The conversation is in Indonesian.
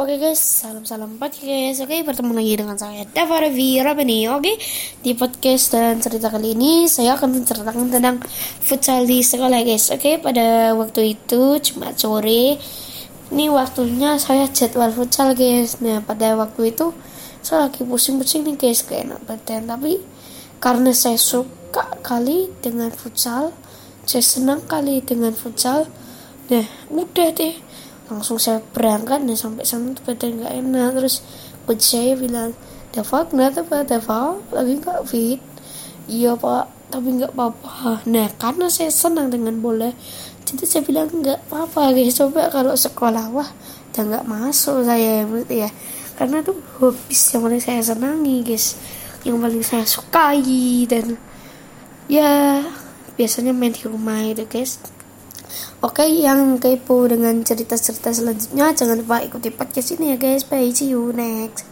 Oke guys, salam-salam podcast. Oke, bertemu lagi dengan saya Revi Rabani. Oke, di podcast dan cerita kali ini saya akan menceritakan tentang futsal di sekolah guys. Oke, pada waktu itu cuma sore. Ini waktunya saya jadwal futsal guys. Nah, pada waktu itu saya lagi pusing-pusing nih guys, kayak enak badan. Tapi karena saya suka kali dengan futsal, saya senang kali dengan futsal. Nah, udah deh langsung saya berangkat dan sampai sana tuh badan nggak enak. Terus coach saya bilang Dava kenapa pak. Dava lagi nggak fit. Iya pak tapi nggak apa-apa. Nah karena saya senang dengan bola jadi saya bilang nggak apa-apa guys. Coba kalau sekolah wah udah nggak masuk saya ya. Karena tuh hobi yang paling saya senangi guys. Yang paling saya sukai dan ya biasanya main di rumah itu guys Oke, yang kepo dengan cerita-cerita selanjutnya jangan lupa ikuti podcast ini ya guys. Bye, see you next.